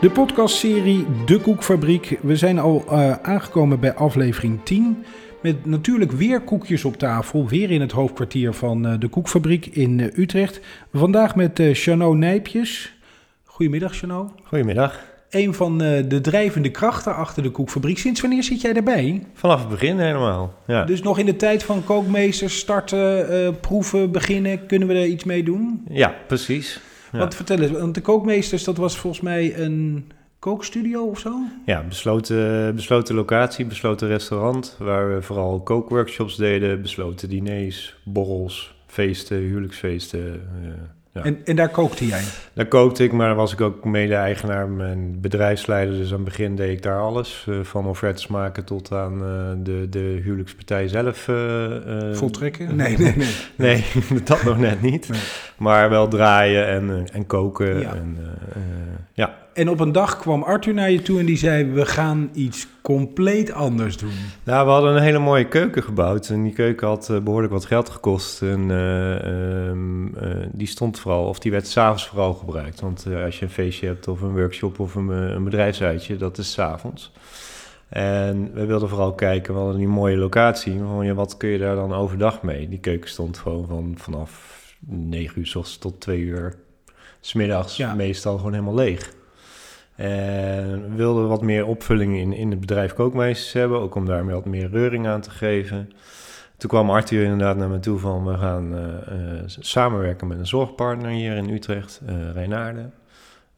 De podcastserie De Koekfabriek. We zijn al uh, aangekomen bij aflevering 10. Met natuurlijk weer koekjes op tafel. Weer in het hoofdkwartier van uh, de Koekfabriek in uh, Utrecht. Vandaag met uh, Chano Nijpjes. Goedemiddag, Chano. Goedemiddag. Een van de drijvende krachten achter de Koekfabriek. Sinds wanneer zit jij daarbij? Vanaf het begin helemaal, ja. Dus nog in de tijd van kookmeesters starten, proeven, beginnen. Kunnen we er iets mee doen? Ja, precies. Ja. Want vertel eens, want de kookmeesters, dat was volgens mij een kookstudio of zo? Ja, besloten, besloten locatie, besloten restaurant, waar we vooral kookworkshops deden, besloten diners, borrels, feesten, huwelijksfeesten. Ja. en, en daar kookte jij? Daar kookte ik, maar was ik ook mede-eigenaar en bedrijfsleider. Dus aan het begin deed ik daar alles. Uh, van offertes maken tot aan uh, de, de huwelijkspartij zelf. Uh, Voltrekken? Nee, nee, nee. nee, dat nog net niet. Nee. Maar wel draaien en, en koken. Ja. En, ja. En op een dag kwam Arthur naar je toe en die zei: We gaan iets compleet anders doen. Nou, we hadden een hele mooie keuken gebouwd. En die keuken had uh, behoorlijk wat geld gekost. En uh, um, uh, die stond vooral, of die werd s'avonds vooral gebruikt. Want als je een feestje hebt, of een workshop of een, een bedrijfsuitje, dat is s'avonds. En we wilden vooral kijken, we hadden die mooie locatie. Maar ja, wat kun je daar dan overdag mee? Die keuken stond gewoon van, vanaf 9 uur s ochtends tot 2 uur smiddags ja. meestal gewoon helemaal leeg. En wilden wat meer opvulling in, in het bedrijf kookmeesters hebben, ook om daar wat meer reuring aan te geven. Toen kwam Arthur inderdaad naar me toe van we gaan uh, uh, samenwerken met een zorgpartner hier in Utrecht, uh.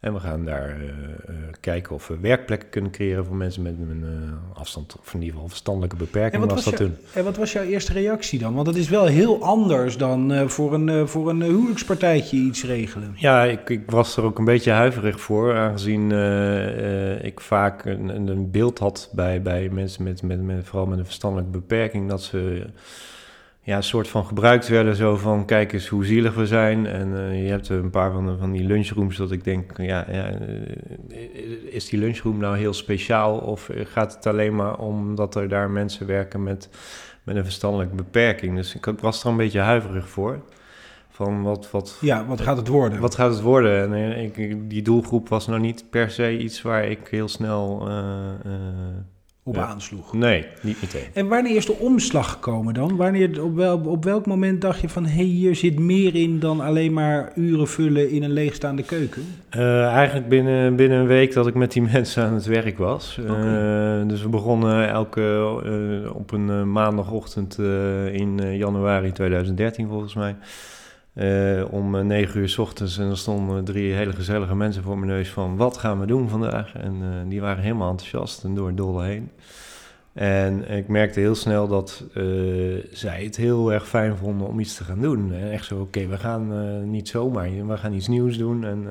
En we gaan daar uh, uh, kijken of we werkplekken kunnen creëren voor mensen met een uh, afstand, of in ieder geval verstandelijke beperking. En wat, was, dat jou, en wat was jouw eerste reactie dan? Want het is wel heel anders dan voor een, voor een huwelijkspartijtje iets regelen. Ja, ik, ik, was er ook een beetje huiverig voor, aangezien ik vaak een, een, beeld had bij, bij mensen met, met, met, vooral met een verstandelijke beperking, dat ze ja, een soort van gebruikt werden. Zo van, kijk eens hoe zielig we zijn. En uh, je hebt een paar van, de, van die lunchrooms dat ik denk, ja, ja, is die lunchroom nou heel speciaal? Of gaat het alleen maar omdat er daar mensen werken met, met een verstandelijke beperking? Dus ik, ik was er een beetje huiverig voor. Van wat, wat, ja, wat gaat het worden? Wat gaat het worden? En ik, die doelgroep was nou niet per se iets waar ik heel snel... Uh, uh, op ja. aansloeg. Nee, niet meteen. En wanneer is de omslag gekomen dan? Wanneer, op, wel, op welk moment dacht je van... hé, hey, hier zit meer in dan alleen maar uren vullen in een leegstaande keuken? Uh, eigenlijk binnen, binnen een week dat ik met die mensen aan het werk was. Okay. Uh, dus we begonnen elke uh, op een maandagochtend in januari 2013 volgens mij... Uh, om negen uur s ochtends en er stonden drie hele gezellige mensen voor mijn neus van wat gaan we doen vandaag? En uh, die waren helemaal enthousiast en door het dolle heen. En ik merkte heel snel dat uh, zij het heel erg fijn vonden om iets te gaan doen. En echt zo, oké, okay, we gaan niet zomaar, we gaan iets nieuws doen. En,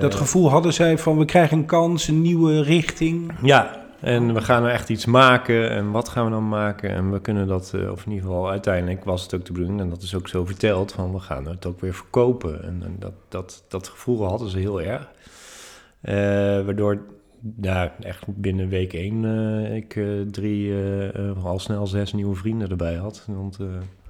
dat gevoel hadden zij van we krijgen een kans, een nieuwe richting. Ja, en we gaan er echt iets maken. En wat gaan we dan maken? En we kunnen dat, uh, of in ieder geval uiteindelijk was het ook de bedoeling. En dat is ook zo verteld, van we gaan het ook weer verkopen. En, en dat, dat, dat gevoel hadden ze heel erg. Uh, waardoor ja, echt binnen week één uh, ik drie, al snel zes nieuwe vrienden erbij had. Want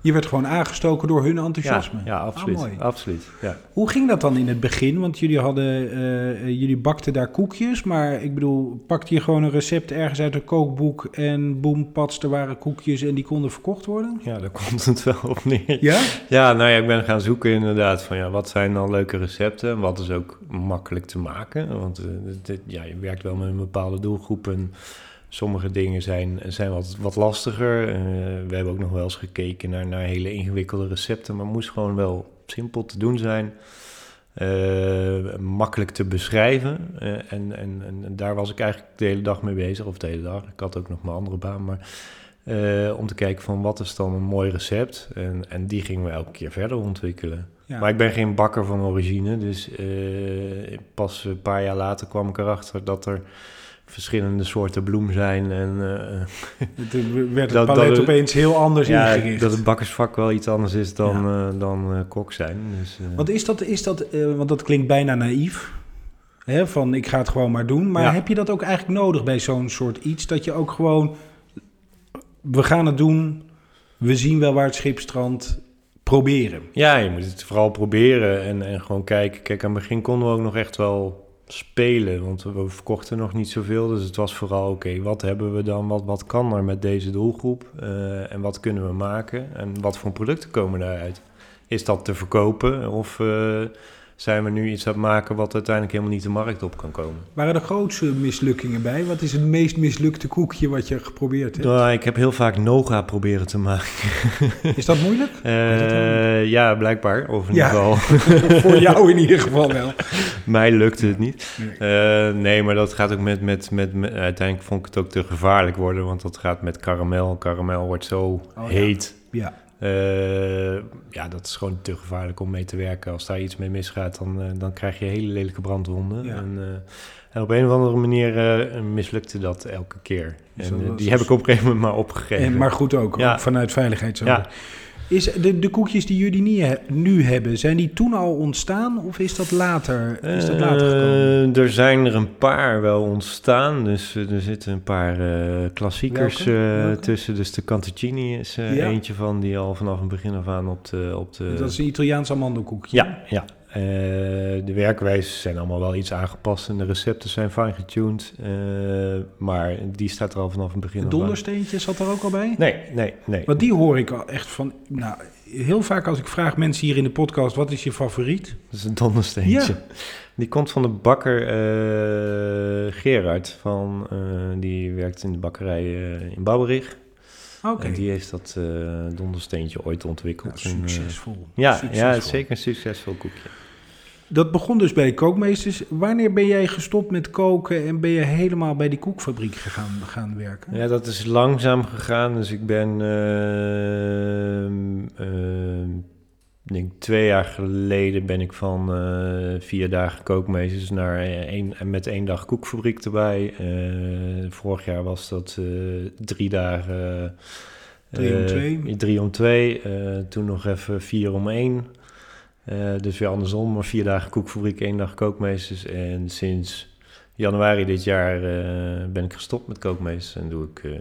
je werd gewoon aangestoken door hun enthousiasme. Ja, ja absoluut. Ah, absoluut ja. Hoe ging dat dan in het begin? Want jullie, hadden, uh, jullie bakten daar koekjes, maar ik bedoel, pakte je gewoon een recept ergens uit een kookboek en boem, pats, er waren koekjes en die konden verkocht worden? Ja, daar komt het wel op neer. Ja? Ja, nou ja, ik ben gaan zoeken inderdaad van ja, wat zijn dan leuke recepten en wat is ook makkelijk te maken. Want uh, dit, ja, je werkt wel met een bepaalde doelgroep en Sommige dingen zijn, zijn wat, wat lastiger. Uh, we hebben ook nog wel eens gekeken naar, naar hele ingewikkelde recepten, maar het moest gewoon wel simpel te doen zijn. Uh, makkelijk te beschrijven. Uh, en, en, en daar was ik eigenlijk de hele dag mee bezig, of de hele dag. Ik had ook nog mijn andere baan, maar om te kijken van wat is dan een mooi recept. En, en die gingen we elke keer verder ontwikkelen. Ja. Maar ik ben geen bakker van origine, dus pas een paar jaar later kwam ik erachter dat er verschillende soorten bloem zijn. En, uh, het werd het palet dat, opeens heel anders ja, ingericht. Dat het bakkersvak wel iets anders is dan, ja. uh, dan uh, kok zijn. Dus, want is dat, is dat want dat klinkt bijna naïef. Hè, van ik ga het gewoon maar doen. Maar ja. heb je dat ook eigenlijk nodig bij zo'n soort iets? Dat je ook gewoon, we gaan het doen. We zien wel waar het schip strandt. Proberen. Ja, je moet het vooral proberen en, en gewoon kijken. Kijk, aan het begin konden we ook nog echt wel spelen, want we verkochten nog niet zoveel. Dus het was vooral, oké, wat hebben we dan? Wat, wat kan er met deze doelgroep? Eh, en wat kunnen we maken? En wat voor producten komen daaruit? Is dat te verkopen of... eh, zijn we nu iets aan het maken wat uiteindelijk helemaal niet de markt op kan komen. Waren er grootste mislukkingen bij? Wat is het meest mislukte koekje wat je geprobeerd hebt? Nou, ik heb heel vaak Noga proberen te maken. Is dat moeilijk? Uh, ja, blijkbaar. Of in ieder geval, Voor jou in ieder geval wel. mij lukte het niet. Nee. Uh, nee, maar dat gaat ook met, met, met, met- Uiteindelijk vond ik het ook te gevaarlijk worden, want dat gaat met karamel. Karamel wordt zo Oh, ja. heet. Ja. Eh, ja, dat is gewoon te gevaarlijk om mee te werken. Als daar iets mee misgaat, dan, eh, dan krijg je hele lelijke brandwonden. Ja. En, eh, en op een of andere manier mislukte dat elke keer. Dus En dat die heb ik op een gegeven moment maar opgegeven. En, maar goed ook, Ja. ook vanuit veiligheid zo. Ja. Is de, de koekjes die jullie niet he- nu hebben, zijn die toen al ontstaan of is dat later, is dat later gekomen? Eh, er zijn er een paar wel ontstaan. Dus eh, er zitten een paar eh, klassiekers Welke? Welke? tussen. Dus de Cantuccini is Ja. eentje van die al vanaf het begin af aan op de... Op de dat is een Italiaans amandelkoekje. Ja, ja. Eh, de werkwijzes zijn allemaal wel iets aangepast en de recepten zijn fijn getuned. eh, maar die staat er al vanaf het begin aan. dondersteentje zat er ook al bij? Nee, nee, nee. Want die hoor ik al echt van, nou, heel vaak als ik vraag mensen hier in de podcast, wat is je favoriet? Dat is een dondersteentje. Ja. Die komt van de bakker eh, Gerard. Van, die werkt in de bakkerij in Babberich. Oké, En die heeft dat dondersteentje ooit ontwikkeld. Nou, En, succesvol. ja, Succesvol. ja, het is zeker een succesvol koekje. Dat begon dus bij de kookmeesters. Wanneer ben jij gestopt met koken en ben je helemaal bij die koekfabriek gegaan, gaan werken? Ja, dat is langzaam gegaan. Dus ik ben, eh, eh, denk twee jaar geleden ben ik van eh, vier dagen kookmeesters naar één, met één dag koekfabriek erbij. vorig jaar was dat drie dagen. drie om 2. 3 om 2, toen nog even 4 om 1 dus weer andersom, maar vier dagen koekfabriek, één dag kookmeesters. En sinds januari dit jaar eh, ben ik gestopt met kookmeesters en doe ik eh,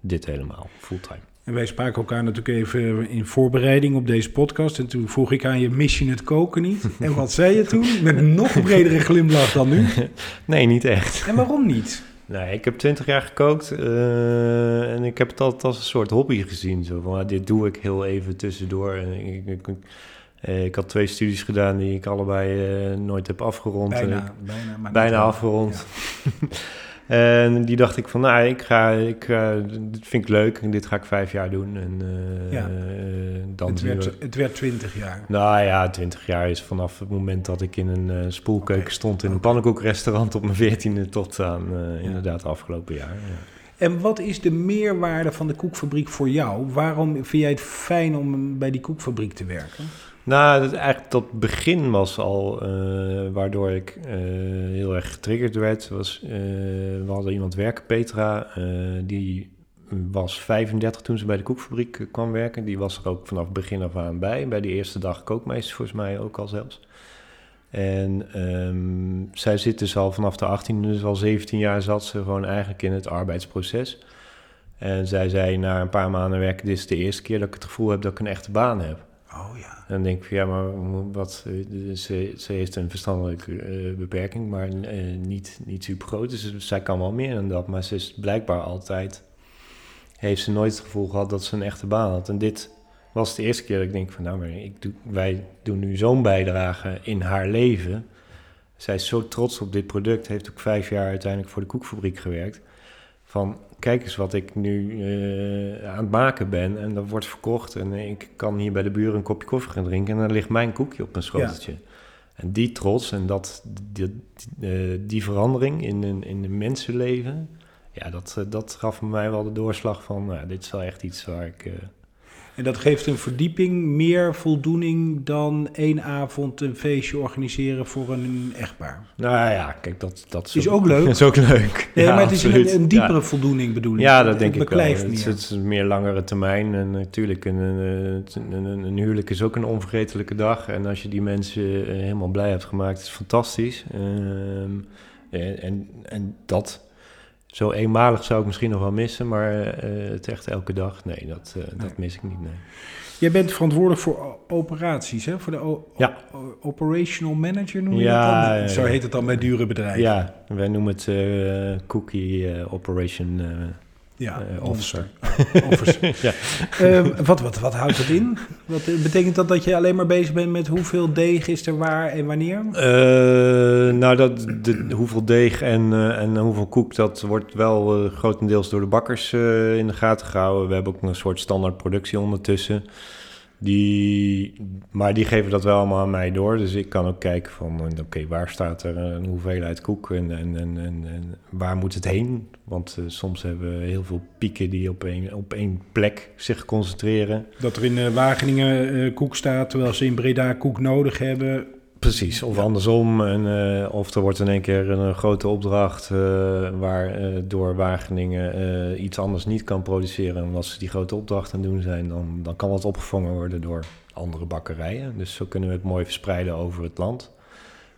dit helemaal, fulltime. En wij spraken elkaar natuurlijk even in voorbereiding op deze podcast. En toen vroeg ik aan je, mis je het koken niet? En wat zei je toen? Met een nog bredere glimlach dan nu. Nee, niet echt. En waarom niet? Nee, ik heb twintig jaar gekookt eh, en ik heb het altijd als een soort hobby gezien. Zo van, ah, dit doe ik heel even tussendoor. En ik, ik, ik, eh, ik had twee studies gedaan die ik allebei eh, nooit heb afgerond. En ik- Bijna, bijna, maar bijna afgerond. en die dacht ik van, nou, ik ga, ik, dit vind ik leuk en dit ga ik vijf jaar doen. En eh, Ja. eh, dan Het werd, het werd 20 jaar. Nou ja, 20 jaar is vanaf het moment dat ik in een eh, spoelkeuken stond in een pannenkoekrestaurant op mijn veertiende tot aan eh, inderdaad afgelopen jaar. Ja. En wat is de meerwaarde van de koekfabriek voor jou? Waarom vind jij het fijn om bij die koekfabriek te werken? Nou, het, eigenlijk dat begin was al eh, waardoor ik eh, heel erg getriggerd werd. Was, eh, we hadden iemand werken, Petra, die was 35 toen ze bij de koekfabriek kwam werken. Die was er ook vanaf begin af aan bij. Bij die eerste dag kookmeester volgens mij ook al zelfs. En ehm, zij zit dus al vanaf de 18, dus al 17 jaar zat ze gewoon eigenlijk in het arbeidsproces. En zij zei na een paar maanden werken, dit is de eerste keer dat ik het gevoel heb dat ik een echte baan heb. Oh ja. En dan denk ik ja, maar wat, eh, ze, ze heeft een verstandelijke eh, beperking, maar eh, niet, niet super groot. Dus zij kan wel meer dan dat. Maar ze is blijkbaar altijd, heeft ze nooit het gevoel gehad dat ze een echte baan had. En dit was de eerste keer dat ik denk van nou, maar ik doe, wij doen nu zo'n bijdrage in haar leven. Zij is zo trots op dit product, heeft ook vijf jaar uiteindelijk voor de koekfabriek gewerkt. Van kijk eens wat ik nu eh, aan het maken ben. En dat wordt verkocht. En ik kan hier bij de buren een kopje koffie gaan drinken. En dan ligt mijn koekje op mijn schoteltje. En die trots en dat, die, die, eh, die verandering in een, in een mensenleven. Ja, dat, eh, dat gaf mij wel de doorslag van, nou, dit is wel echt iets waar ik... En dat geeft een verdieping meer voldoening dan één avond een feestje organiseren voor een echtpaar. nou ja, kijk, dat, dat Is ook leuk. is ook leuk. Nee, Ja, maar het is een, een diepere Ja. voldoening bedoel ik. Ja, dat Het denk ik wel. Het, is- meer. het is een meer langere termijn. En natuurlijk, een, een, een, een, een huwelijk is ook een onvergetelijke dag. En als je die mensen eh, helemaal blij hebt gemaakt, is fantastisch. Ehm, en, en, en dat Zo eenmalig zou ik misschien nog wel missen, maar eh, het echt elke dag, nee, dat, eh, Nee. dat mis ik niet. Nee. Jij bent verantwoordelijk voor operaties, hè? Voor de Ja. operational manager noem je Ja, dat dan? Zo heet het dan bij dure bedrijven. Ja, wij noemen het eh, Cookie Operation Ja, eh, officer. Officer. Ja. Ehm, wat, wat, wat houdt dat in? Wat, eh, betekent dat dat je alleen maar bezig bent met hoeveel deeg is er waar en wanneer? Eh, nou, dat, de, hoeveel deeg en, en hoeveel koek, dat wordt wel grotendeels door de bakkers in de gaten gehouden. We hebben ook een soort standaard productie ondertussen. Die, maar die geven dat wel allemaal aan mij door. Dus ik kan ook kijken van, oké, waar staat er een hoeveelheid koek en, en, en, en, en waar moet het heen? Want eh, soms hebben we heel veel pieken die op één, op één plek zich concentreren. Dat er in eh, Wageningen eh, koek staat, terwijl ze in Breda koek nodig hebben. Precies, of andersom. En, eh, of er wordt in één keer een, grote opdracht eh, waar eh, door Wageningen eh, iets anders niet kan produceren. Omdat ze die grote opdracht aan het doen zijn, dan, dan kan dat opgevangen worden door andere bakkerijen. Dus zo kunnen we het mooi verspreiden over het land.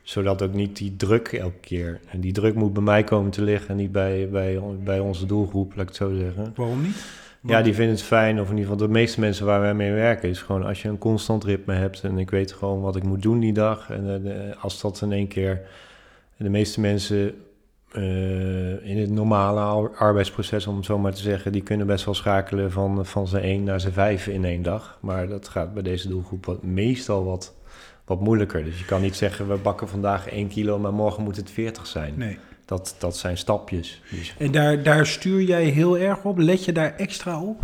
Zodat ook niet die druk elke keer. En die druk moet bij mij komen te liggen en niet bij, bij, bij onze doelgroep, laat ik het zo zeggen. Waarom niet? Ja, die vinden het fijn. Of in ieder geval de meeste mensen waar wij mee werken... is gewoon als je een constant ritme hebt... en ik weet gewoon wat ik moet doen die dag... en de- als dat in één keer... de meeste mensen eh, in het normale ar- arbeidsproces... om het zo maar te zeggen... die kunnen best wel schakelen van, van zijn één naar zijn vijf in één dag. Maar dat gaat bij deze doelgroep wat, meestal wat, wat moeilijker. Dus je kan niet zeggen... we bakken vandaag één kilo... maar morgen moet het 40 zijn. Nee. Dat, dat zijn stapjes. Dus En daar, daar stuur jij heel erg op? Let je daar extra op?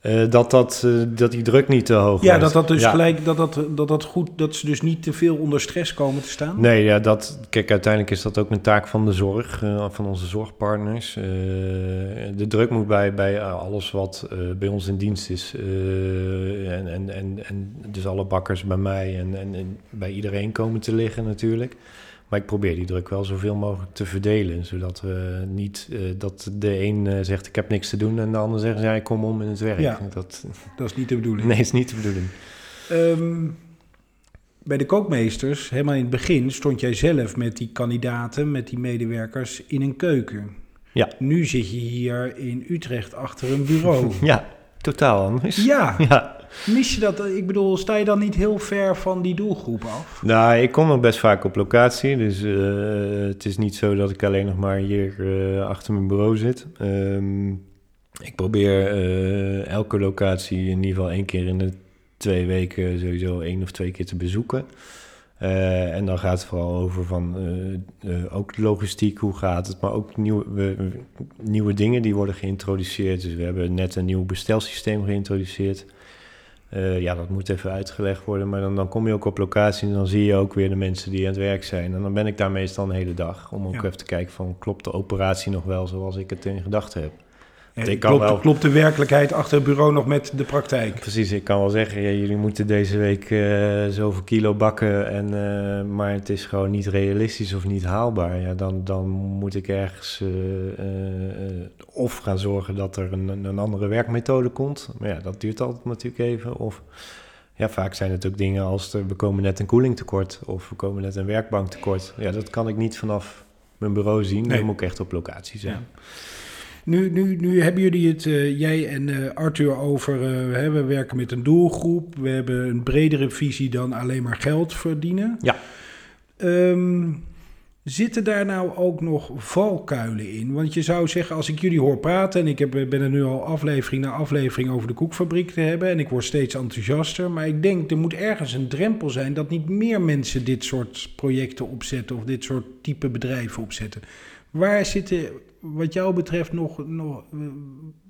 Eh, dat, dat, eh, dat die druk niet te hoog Ja, wordt. dat dat dus Ja. gelijk, dat dat, dat dat goed, dat ze dus niet te veel onder stress komen te staan? Nee, ja, dat, kijk, uiteindelijk is dat ook een taak van de zorg, eh, van onze zorgpartners. De druk moet bij, bij alles wat bij ons in dienst is. en, en, en, en dus alle bakkers bij mij en, en, en bij iedereen komen te liggen natuurlijk. Maar ik probeer die druk wel zoveel mogelijk te verdelen. Zodat we niet eh, dat de een eh, zegt ik heb niks te doen en de ander zegt ja, ik kom om in het werk. Ja. Dat, Dat is niet de bedoeling. nee, is niet de bedoeling. Ehm, bij de kookmeesters, helemaal in het begin, stond jij zelf met die kandidaten, met die medewerkers in een keuken. Ja. Nu zit je hier in Utrecht achter een bureau. Ja, totaal anders. ja, ja. mis je dat? Ik bedoel, sta je dan niet heel ver van die doelgroep af? Nou, ik kom nog best vaak op locatie. Dus eh, het is niet zo dat ik alleen nog maar hier eh, achter mijn bureau zit. Ehm, ik probeer eh, elke locatie in ieder geval één keer in de twee weken sowieso één of twee keer te bezoeken. Eh, en dan gaat het vooral over van eh, eh, ook logistiek, hoe gaat het, maar ook nieuwe, we- we- nieuwe dingen die worden geïntroduceerd. Dus we hebben net een nieuw bestelsysteem geïntroduceerd. Ja, dat moet even uitgelegd worden, maar dan, dan kom je ook op locatie en dan zie je ook weer de mensen die aan het werk zijn. En dan ben ik daar meestal een hele dag om ook Ja. even te kijken van klopt de operatie nog wel zoals ik het in gedachten heb. Ik kan klopt, wel- klopt de werkelijkheid achter het bureau nog met de praktijk? Precies, ik kan wel zeggen, ja, jullie moeten deze week eh, zoveel kilo bakken, en, eh, maar het is gewoon niet realistisch of niet haalbaar. Ja, dan, dan moet ik ergens eh, of gaan zorgen dat er een, een andere werkmethode komt. Maar ja, dat duurt altijd natuurlijk even. Of ja, vaak zijn het ook dingen als er, we komen net een koelingtekort of we komen net een werkbanktekort. Ja, dat kan ik niet vanaf mijn bureau zien. Nee. Dan moet ik echt op locatie zijn. Ja. Nu, nu, nu hebben jullie het, eh, jij en eh, Arthur, over. eh, hè, we werken met een doelgroep. We hebben een bredere visie dan alleen maar geld verdienen. Ja. Ehm, zitten daar nou ook nog valkuilen in? Want je zou zeggen, als ik jullie hoor praten. en ik heb, ben er nu al aflevering na aflevering over de koekfabriek te hebben. en ik word steeds enthousiaster. maar ik denk er moet ergens een drempel zijn. dat niet meer mensen dit soort projecten opzetten. of dit soort type bedrijven opzetten. Waar zitten, wat jou betreft, nog, nog eh,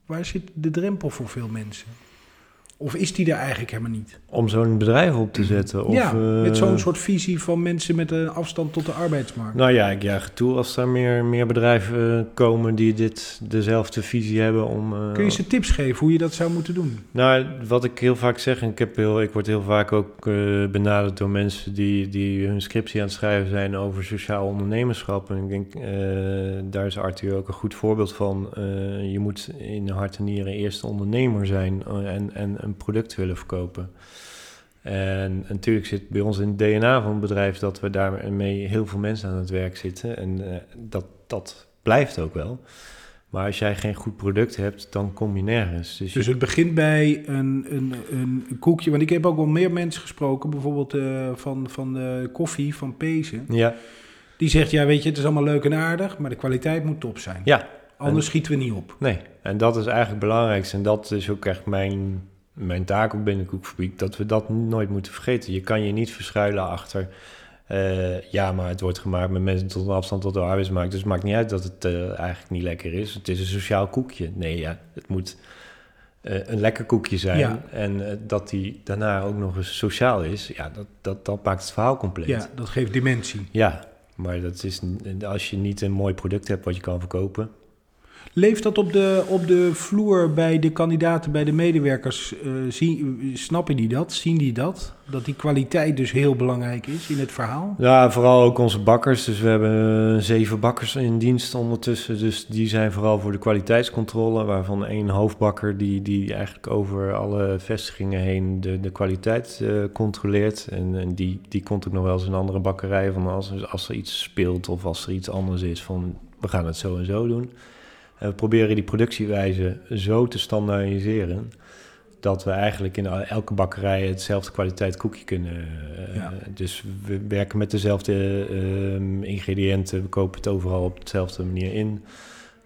waar zit de drempel voor veel mensen? Of is die er eigenlijk helemaal niet? Om zo'n bedrijf op te zetten. Of, ja, met eh, zo'n soort visie van mensen met een afstand tot de arbeidsmarkt. Nou ja, ik juich toe als er meer, meer bedrijven eh, komen die dit dezelfde visie hebben om... eh, Kun je ze tips geven hoe je dat zou moeten doen? Nou, wat ik heel vaak zeg, en ik, heb heel, ik word heel vaak ook eh, benaderd door mensen die, die hun scriptie aan het schrijven zijn over sociaal ondernemerschap. En ik denk, eh, daar is Arthur ook een goed voorbeeld van. Eh, je moet in hart en nieren eerst ondernemer zijn eh, en, en een product willen verkopen. En natuurlijk zit bij ons in het DNA van het bedrijf dat we daarmee heel veel mensen aan het werk zitten. En eh, dat, dat blijft ook wel. Maar als jij geen goed product hebt, dan kom je nergens. Dus, Dus het begint bij een, een, een koekje. Want ik heb ook wel meer mensen gesproken, bijvoorbeeld eh, van, van de koffie van Pezen. ja, Die zegt, ja weet je, het is allemaal leuk en aardig, maar de kwaliteit moet top zijn. ja, Anders schieten we niet op. nee. En dat is eigenlijk het belangrijkste. En dat is ook echt mijn, mijn taak ook binnen koekfabriek. Dat we dat nooit moeten vergeten. Je kan je niet verschuilen achter... eh, ja, maar het wordt gemaakt met mensen tot een afstand tot de arbeidsmarkt. Dus het maakt niet uit dat het eh, eigenlijk niet lekker is. Het is een sociaal koekje. Nee, ja, het moet eh, een lekker koekje zijn. Ja. En dat die daarna ook nog eens sociaal is. Ja, dat, dat, dat maakt het verhaal compleet. Ja, dat geeft dimensie. Ja, maar dat is, als je niet een mooi product hebt wat je kan verkopen. Leeft dat op de, op de vloer bij de kandidaten, bij de medewerkers? zien, snappen die dat? Zien die dat? Dat die kwaliteit dus heel belangrijk is in het verhaal? Ja, vooral ook onze bakkers. Dus we hebben eh, zeven bakkers in dienst ondertussen. Dus die zijn vooral voor de kwaliteitscontrole. Waarvan één hoofdbakker die, die eigenlijk over alle vestigingen heen de, de kwaliteit eh, controleert. En, en die, die komt ook nog wel eens in andere bakkerijen. Van als, als er iets speelt of als er iets anders is van we gaan het zo en zo doen. En we proberen die productiewijze zo te standaardiseren. Dat we eigenlijk in elke bakkerij hetzelfde kwaliteit koekje kunnen. eh, Ja. Dus we werken met dezelfde ehm, ingrediënten. We kopen het overal op dezelfde manier in.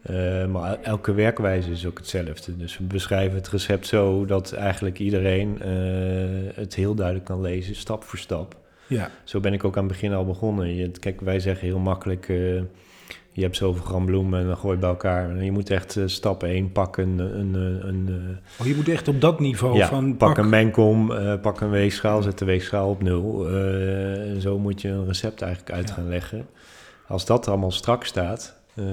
Eh, maar elke werkwijze is ook hetzelfde. Dus we beschrijven het recept zo dat eigenlijk iedereen eh, het heel duidelijk kan lezen, stap voor stap. Ja, Zo ben ik ook aan het begin al begonnen. Je, kijk, wij zeggen heel makkelijk, je hebt zoveel gram bloemen en dan gooi je bij elkaar. En je moet echt eh, stap 1 pakken, een, een, een, een, eh, oh, je moet echt op dat niveau ja, van pak pak, een mengkom, eh, pak een weegschaal, zet de weegschaal op nul. Eh, zo moet je een recept eigenlijk uit Ja. gaan leggen. Als dat allemaal strak staat, eh,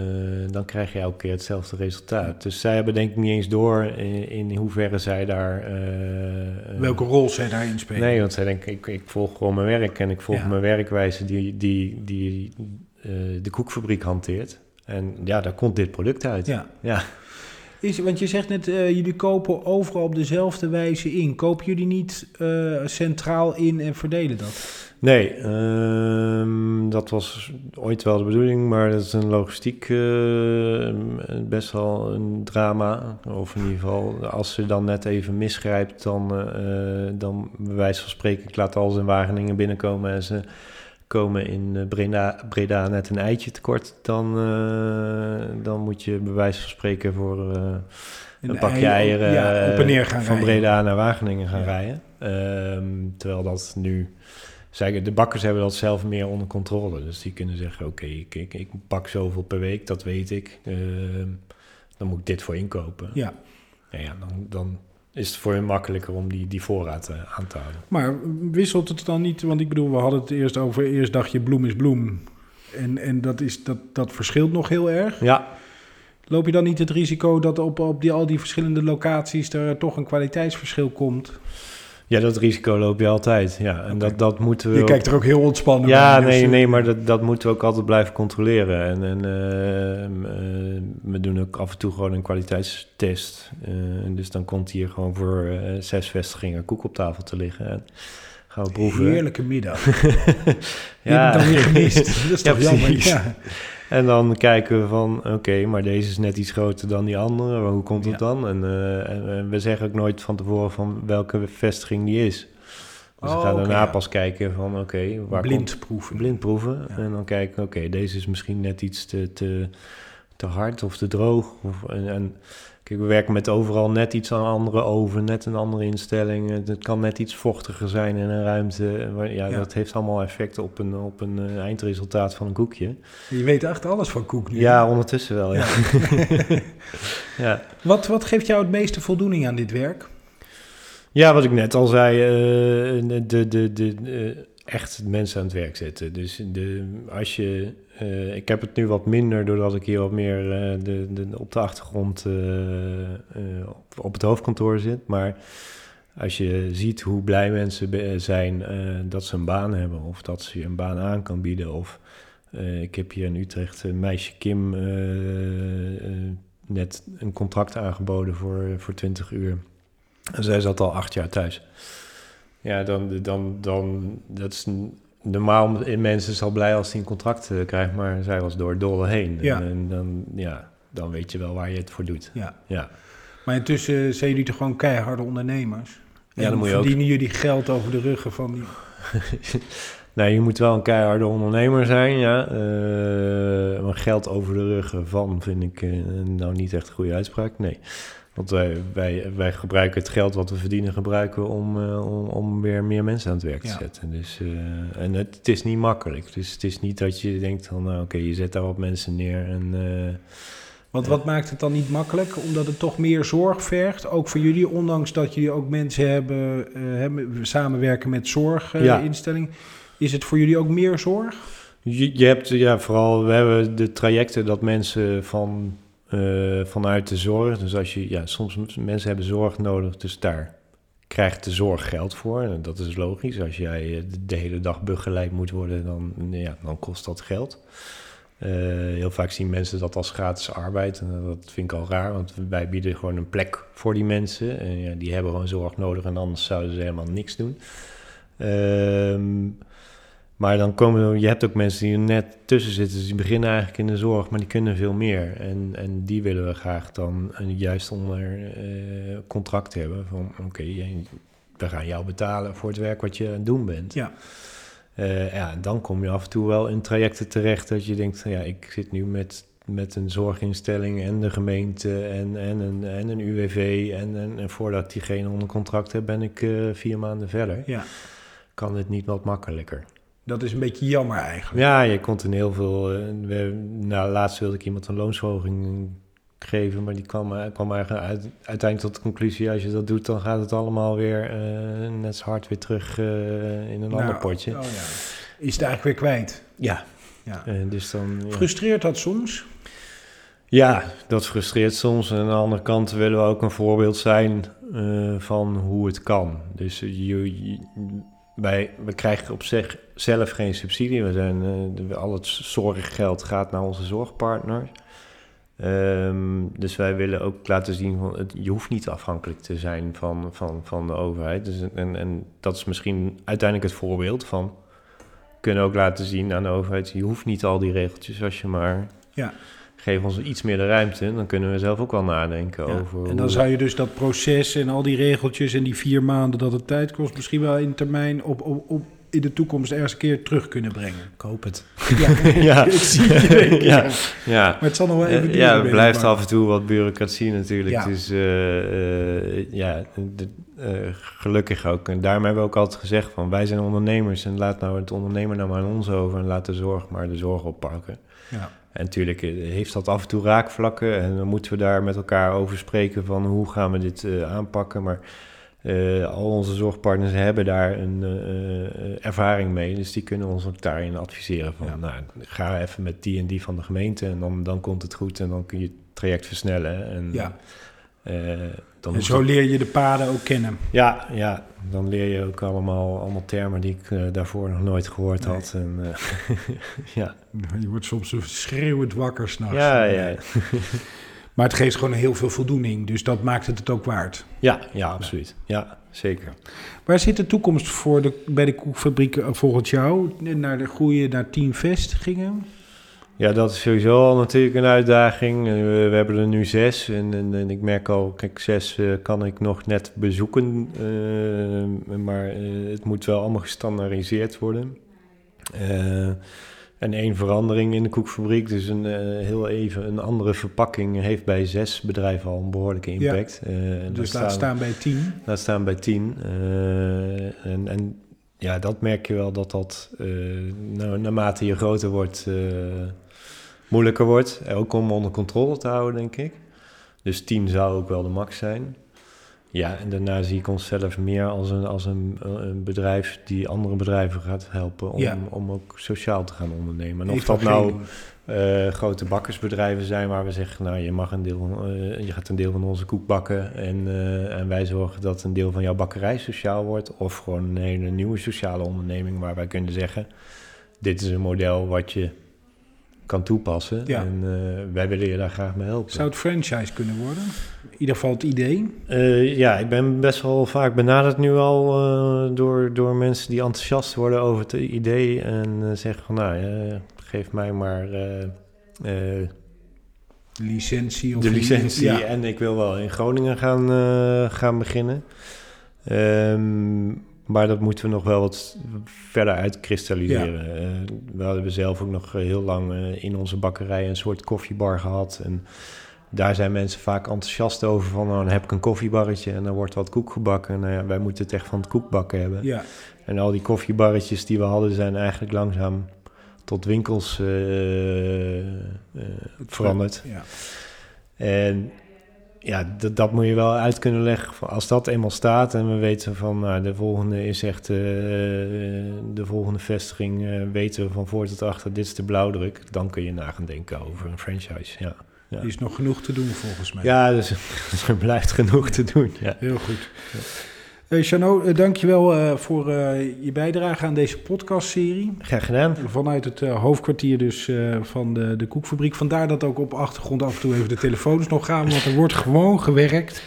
dan krijg je elke keer hetzelfde resultaat. Dus zij hebben denk ik niet eens door in, in hoeverre zij daar... eh, eh, welke rol zij daarin spelen. Nee, want zij denken, ik, ik volg gewoon mijn werk en ik volg Ja. mijn werkwijze die, die, die eh, de koekfabriek hanteert. En ja, daar komt dit product uit. Ja. Ja. Is, want je zegt net, eh, jullie kopen overal op dezelfde wijze in. Kopen jullie niet eh, centraal in en verdelen dat? Nee, ehm, dat was ooit wel de bedoeling, maar dat is een logistiek eh, best wel een drama. Of in ieder geval, als ze dan net even misgrijpt, dan, eh, dan bij wijze van spreken, ik laat alles in Wageningen binnenkomen en ze komen in eh, Breda, Breda net een eitje tekort, dan, eh, dan moet je bij wijze van spreken voor eh, een pakje ei- eieren ja, op en neer gaan van rijden. Breda naar Wageningen gaan Ja. rijden. Ehm, terwijl dat nu... De bakkers hebben dat zelf meer onder controle. Dus die kunnen zeggen, oké, ik, ik, ik pak zoveel per week, dat weet ik. Ehm, dan moet ik dit voor inkopen. Ja, Nou ja, dan, dan is het voor hen makkelijker om die, die voorraad eh, aan te houden. maar wisselt het dan niet? Want ik bedoel, we hadden het eerst over, eerst dacht je bloem is bloem. En, en dat, is, dat, dat verschilt nog heel erg. Ja, Loop je dan niet het risico dat op, op die, al die verschillende locaties er toch een kwaliteitsverschil komt? Ja dat risico loop je altijd. Ja, en dat, dat moeten we Je ook- kijkt er ook heel ontspannen Ja, bij, dus, nee, eh, nee, maar dat, dat moeten we ook altijd blijven controleren. En, en ehm, eh, we doen ook af en toe gewoon een kwaliteitstest. Eh, dus dan komt hier gewoon voor zes vestigingen koek op tafel te liggen. En gaan we proeven. Heerlijke middag. Ja. dan weer gemist. Dat is Ja, toch jammer? Ja. En dan kijken we van, oké, maar deze is net iets groter dan die andere. Hoe komt het Ja. dan? En, eh, en, en we zeggen ook nooit van tevoren van welke vestiging die is. Dus we Oh, gaan daarna ja. pas kijken van, oké, waar komt Blind proeven. blind proeven. Ja. En dan kijken, oké, deze is misschien net iets te, te, te hard of te droog. Of, en, en kijk, we werken met overal net iets aan een andere oven, net een andere instelling. Het kan net iets vochtiger zijn in een ruimte. Ja, Ja. dat heeft allemaal effect op een, op een eh, eindresultaat van een koekje. Je weet echt alles van koek nu. Ja, ondertussen wel, ja. ja. Wat, wat geeft jou het meeste voldoening aan dit werk? Ja, wat ik net al zei, eh, de, de, de, de, echt mensen aan het werk zetten. Dus de, als je, eh, ik heb het nu wat minder doordat ik hier wat meer eh, de, de, op de achtergrond eh, op, op het hoofdkantoor zit. Maar als je ziet hoe blij mensen zijn dat ze een baan hebben of dat ze je een baan aan kan bieden. Of ik heb hier in Utrecht een meisje Kim net een contract aangeboden voor, voor 20 uur. En zij zat al acht jaar thuis. Ja, dan, dan, dan dat is normaal in mensen zal blij als hij een contract uh, krijgt, maar zij was door dolle heen. Ja. En, en dan, ja, dan weet je wel waar je het voor doet. Ja. Ja. Maar intussen zijn jullie toch gewoon keiharde ondernemers? Ja, En dan moet je ook- verdienen jullie geld over de ruggen van die... Nou, je moet wel een keiharde ondernemer zijn, ja. Eh, maar geld over de ruggen van vind ik eh, nou niet echt een goede uitspraak, nee. Want wij, wij, wij gebruiken het geld wat we verdienen, gebruiken we om, eh, om, om weer meer mensen aan het werk te Ja. zetten. Dus, en het, het is niet makkelijk. Dus het is niet dat je denkt van, nou oké, je zet daar wat mensen neer en... Want wat maakt het dan niet makkelijk? Omdat het toch meer zorg vergt, ook voor jullie, ondanks dat jullie ook mensen hebben, eh, hebben samenwerken met Ja. Is het voor jullie ook meer zorg? Je, je hebt ja, vooral, we hebben de trajecten dat mensen van, eh, vanuit de zorg, dus als je, ja, soms mensen hebben zorg nodig, dus daar krijgt de zorg geld voor. En dat is logisch. Als jij eh, de, de hele dag begeleid moet worden, dan, ja, dan kost dat geld. Eh, heel vaak zien mensen dat als gratis arbeid. En dat vind ik al raar, want wij bieden gewoon een plek voor die mensen. En ja, die hebben gewoon zorg nodig en anders zouden ze helemaal niks doen. Ehm, maar dan komen je hebt ook mensen die er net tussen zitten. Dus die beginnen eigenlijk in de zorg, maar die kunnen veel meer. En, en die willen we graag dan juist onder eh, contract hebben. Van oké, we gaan jou betalen voor het werk wat je aan het doen bent. Ja. Eh, ja, en dan kom je af en toe wel in trajecten terecht dat je denkt, ja, ik zit nu met, met een zorginstelling en de gemeente en, en, een, en een UWV. En, en, en voordat ik diegene onder contract heb, ben ik eh, vier maanden verder. Ja, Kan het niet wat makkelijker? Dat is een beetje jammer eigenlijk. Ja, je komt in heel veel. we, nou, laatst wilde ik iemand een loonsverhoging geven, maar die kwam, eh, kwam eigenlijk uit, uiteindelijk tot de conclusie: als je dat doet, dan gaat het allemaal weer eh, net zo hard weer terug in een Nou, ander potje. Oh ja. Is het eigenlijk weer kwijt. Ja, Ja. dus dan. Ja. Frustreert dat soms? Ja, dat frustreert soms. En aan de andere kant willen we ook een voorbeeld zijn van hoe het kan. Dus je, je- wij, we krijgen op zich zelf geen subsidie. We zijn, eh, al het zorggeld gaat naar onze zorgpartners. Ehm, dus wij willen ook laten zien, van, het, je hoeft niet afhankelijk te zijn van, van, van de overheid. Dus, en, en dat is misschien uiteindelijk het voorbeeld van... kunnen ook laten zien aan de overheid, je hoeft niet al die regeltjes als je maar Ja. Geef ons iets meer de ruimte, dan kunnen we zelf ook wel nadenken Ja. over. En dan zou je dus dat proces en al die regeltjes en die vier maanden dat het tijd kost, misschien wel in termijn op, op, op in de toekomst ergens een keer terug kunnen brengen. Ik hoop het. Ja, Ja. ik zie het denken. Ja. Ja. Maar het zal nog wel even Eh, duren. ja, er ik blijft af en toe wat bureaucratie natuurlijk. Ja. Dus eh, eh, ja, de- eh, gelukkig ook. En daarom hebben we ook altijd gezegd van wij zijn ondernemers en laat nou het ondernemer nou maar aan ons over en laat de zorg maar de zorg oppakken. Ja. En natuurlijk eh, heeft dat af en toe raakvlakken en dan moeten we daar met elkaar over spreken van hoe gaan we dit eh, aanpakken. Maar eh, al onze zorgpartners hebben daar een ervaring mee, dus die kunnen ons ook daarin adviseren van, Ja. nou, ga even met die en die van de gemeente en dan, dan komt het goed en dan kun je het traject versnellen. En, Ja. Eh, dan En zo leer je de paden ook kennen. ja, ja, dan leer je ook allemaal, allemaal termen die ik eh, daarvoor nog nooit gehoord Nee. had. En, eh, ja. Je wordt soms schreeuwend wakker s'nachts. Ja, ja. Maar het geeft gewoon heel veel voldoening, dus dat maakt het het ook waard. Ja, ja, absoluut. Ja, zeker. Waar zit de toekomst voor de, bij de koekfabriek volgens jou? Naar de groeien naar 10 vestigingen? Ja, dat is sowieso al natuurlijk een uitdaging. Eh, We, we hebben er nu zes en, en, en ik merk al, kijk, zes eh, kan ik nog net bezoeken. eh, maar het moet wel allemaal gestandaardiseerd worden. En één verandering in de koekfabriek, dus een, heel even een andere verpakking, heeft bij zes bedrijven al een behoorlijke impact. Dus daar laat staan bij 10. Laat staan bij 10. Eh, en, en ja, dat merk je wel dat dat nou, naarmate je groter wordt, moeilijker wordt. Ook om onder controle te houden, denk ik. Dus 10 zou ook wel de max zijn. Ja, en daarna zie ik onszelf meer als een, als een, een bedrijf die andere bedrijven gaat helpen om, Ja. om ook sociaal te gaan ondernemen. En of dat nou eh, grote bakkersbedrijven zijn waar we zeggen, nou je mag een deel eh, je gaat een deel van onze koek bakken en, eh, en wij zorgen dat een deel van jouw bakkerij sociaal wordt. Of gewoon een hele nieuwe sociale onderneming waar wij kunnen zeggen, dit is een model wat je kan toepassen. Ja. En eh, wij willen je daar graag mee helpen. Zou het franchise kunnen worden? In ieder geval het idee. Eh, ja, ik ben best wel vaak benaderd nu al eh, door, door mensen die enthousiast worden over het idee en zeggen van nou, geef mij maar Licentie of de licentie Ja. en ik wil wel in Groningen gaan, gaan beginnen. Ehm, maar dat moeten we nog wel wat verder uitkristalliseren. Eh, we hadden zelf ook nog heel lang eh, in onze bakkerij een soort koffiebar gehad. En daar zijn mensen vaak enthousiast over van... nou, dan heb ik een koffiebarretje en dan wordt wat koek gebakken. Nou ja, wij moeten het echt van het koekbakken hebben. Ja, En al die koffiebarretjes die we hadden zijn eigenlijk langzaam tot winkels eh, eh, veranderd. ja. En ja, dat, dat moet je wel uit kunnen leggen. Als dat eenmaal staat en we weten van nou, de volgende is echt eh, de volgende vestiging, eh, weten we van voor tot achter, dit is de blauwdruk, dan kun je na gaan denken over een franchise. Ja, ja. Er is nog genoeg te doen volgens mij. ja dus er blijft genoeg te doen. Ja. Heel goed. Chano, eh, dankjewel eh voor eh, je bijdrage aan deze podcastserie. Graag gedaan. Vanuit het hoofdkwartier dus van de, de koekfabriek. Vandaar dat ook op achtergrond af en toe even de telefoons nog gaan, want er wordt gewoon gewerkt.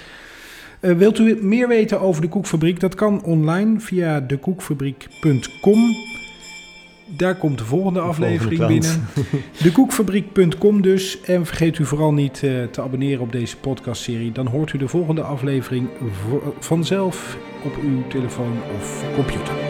Wilt u meer weten over de koekfabriek? Dat kan online via dekoekfabriek.com. Daar komt de volgende aflevering volgende binnen. Dekoekfabriek.com dus. En vergeet u vooral niet eh, te abonneren op deze podcastserie. Dan hoort u de volgende aflevering vanzelf op uw telefoon of computer.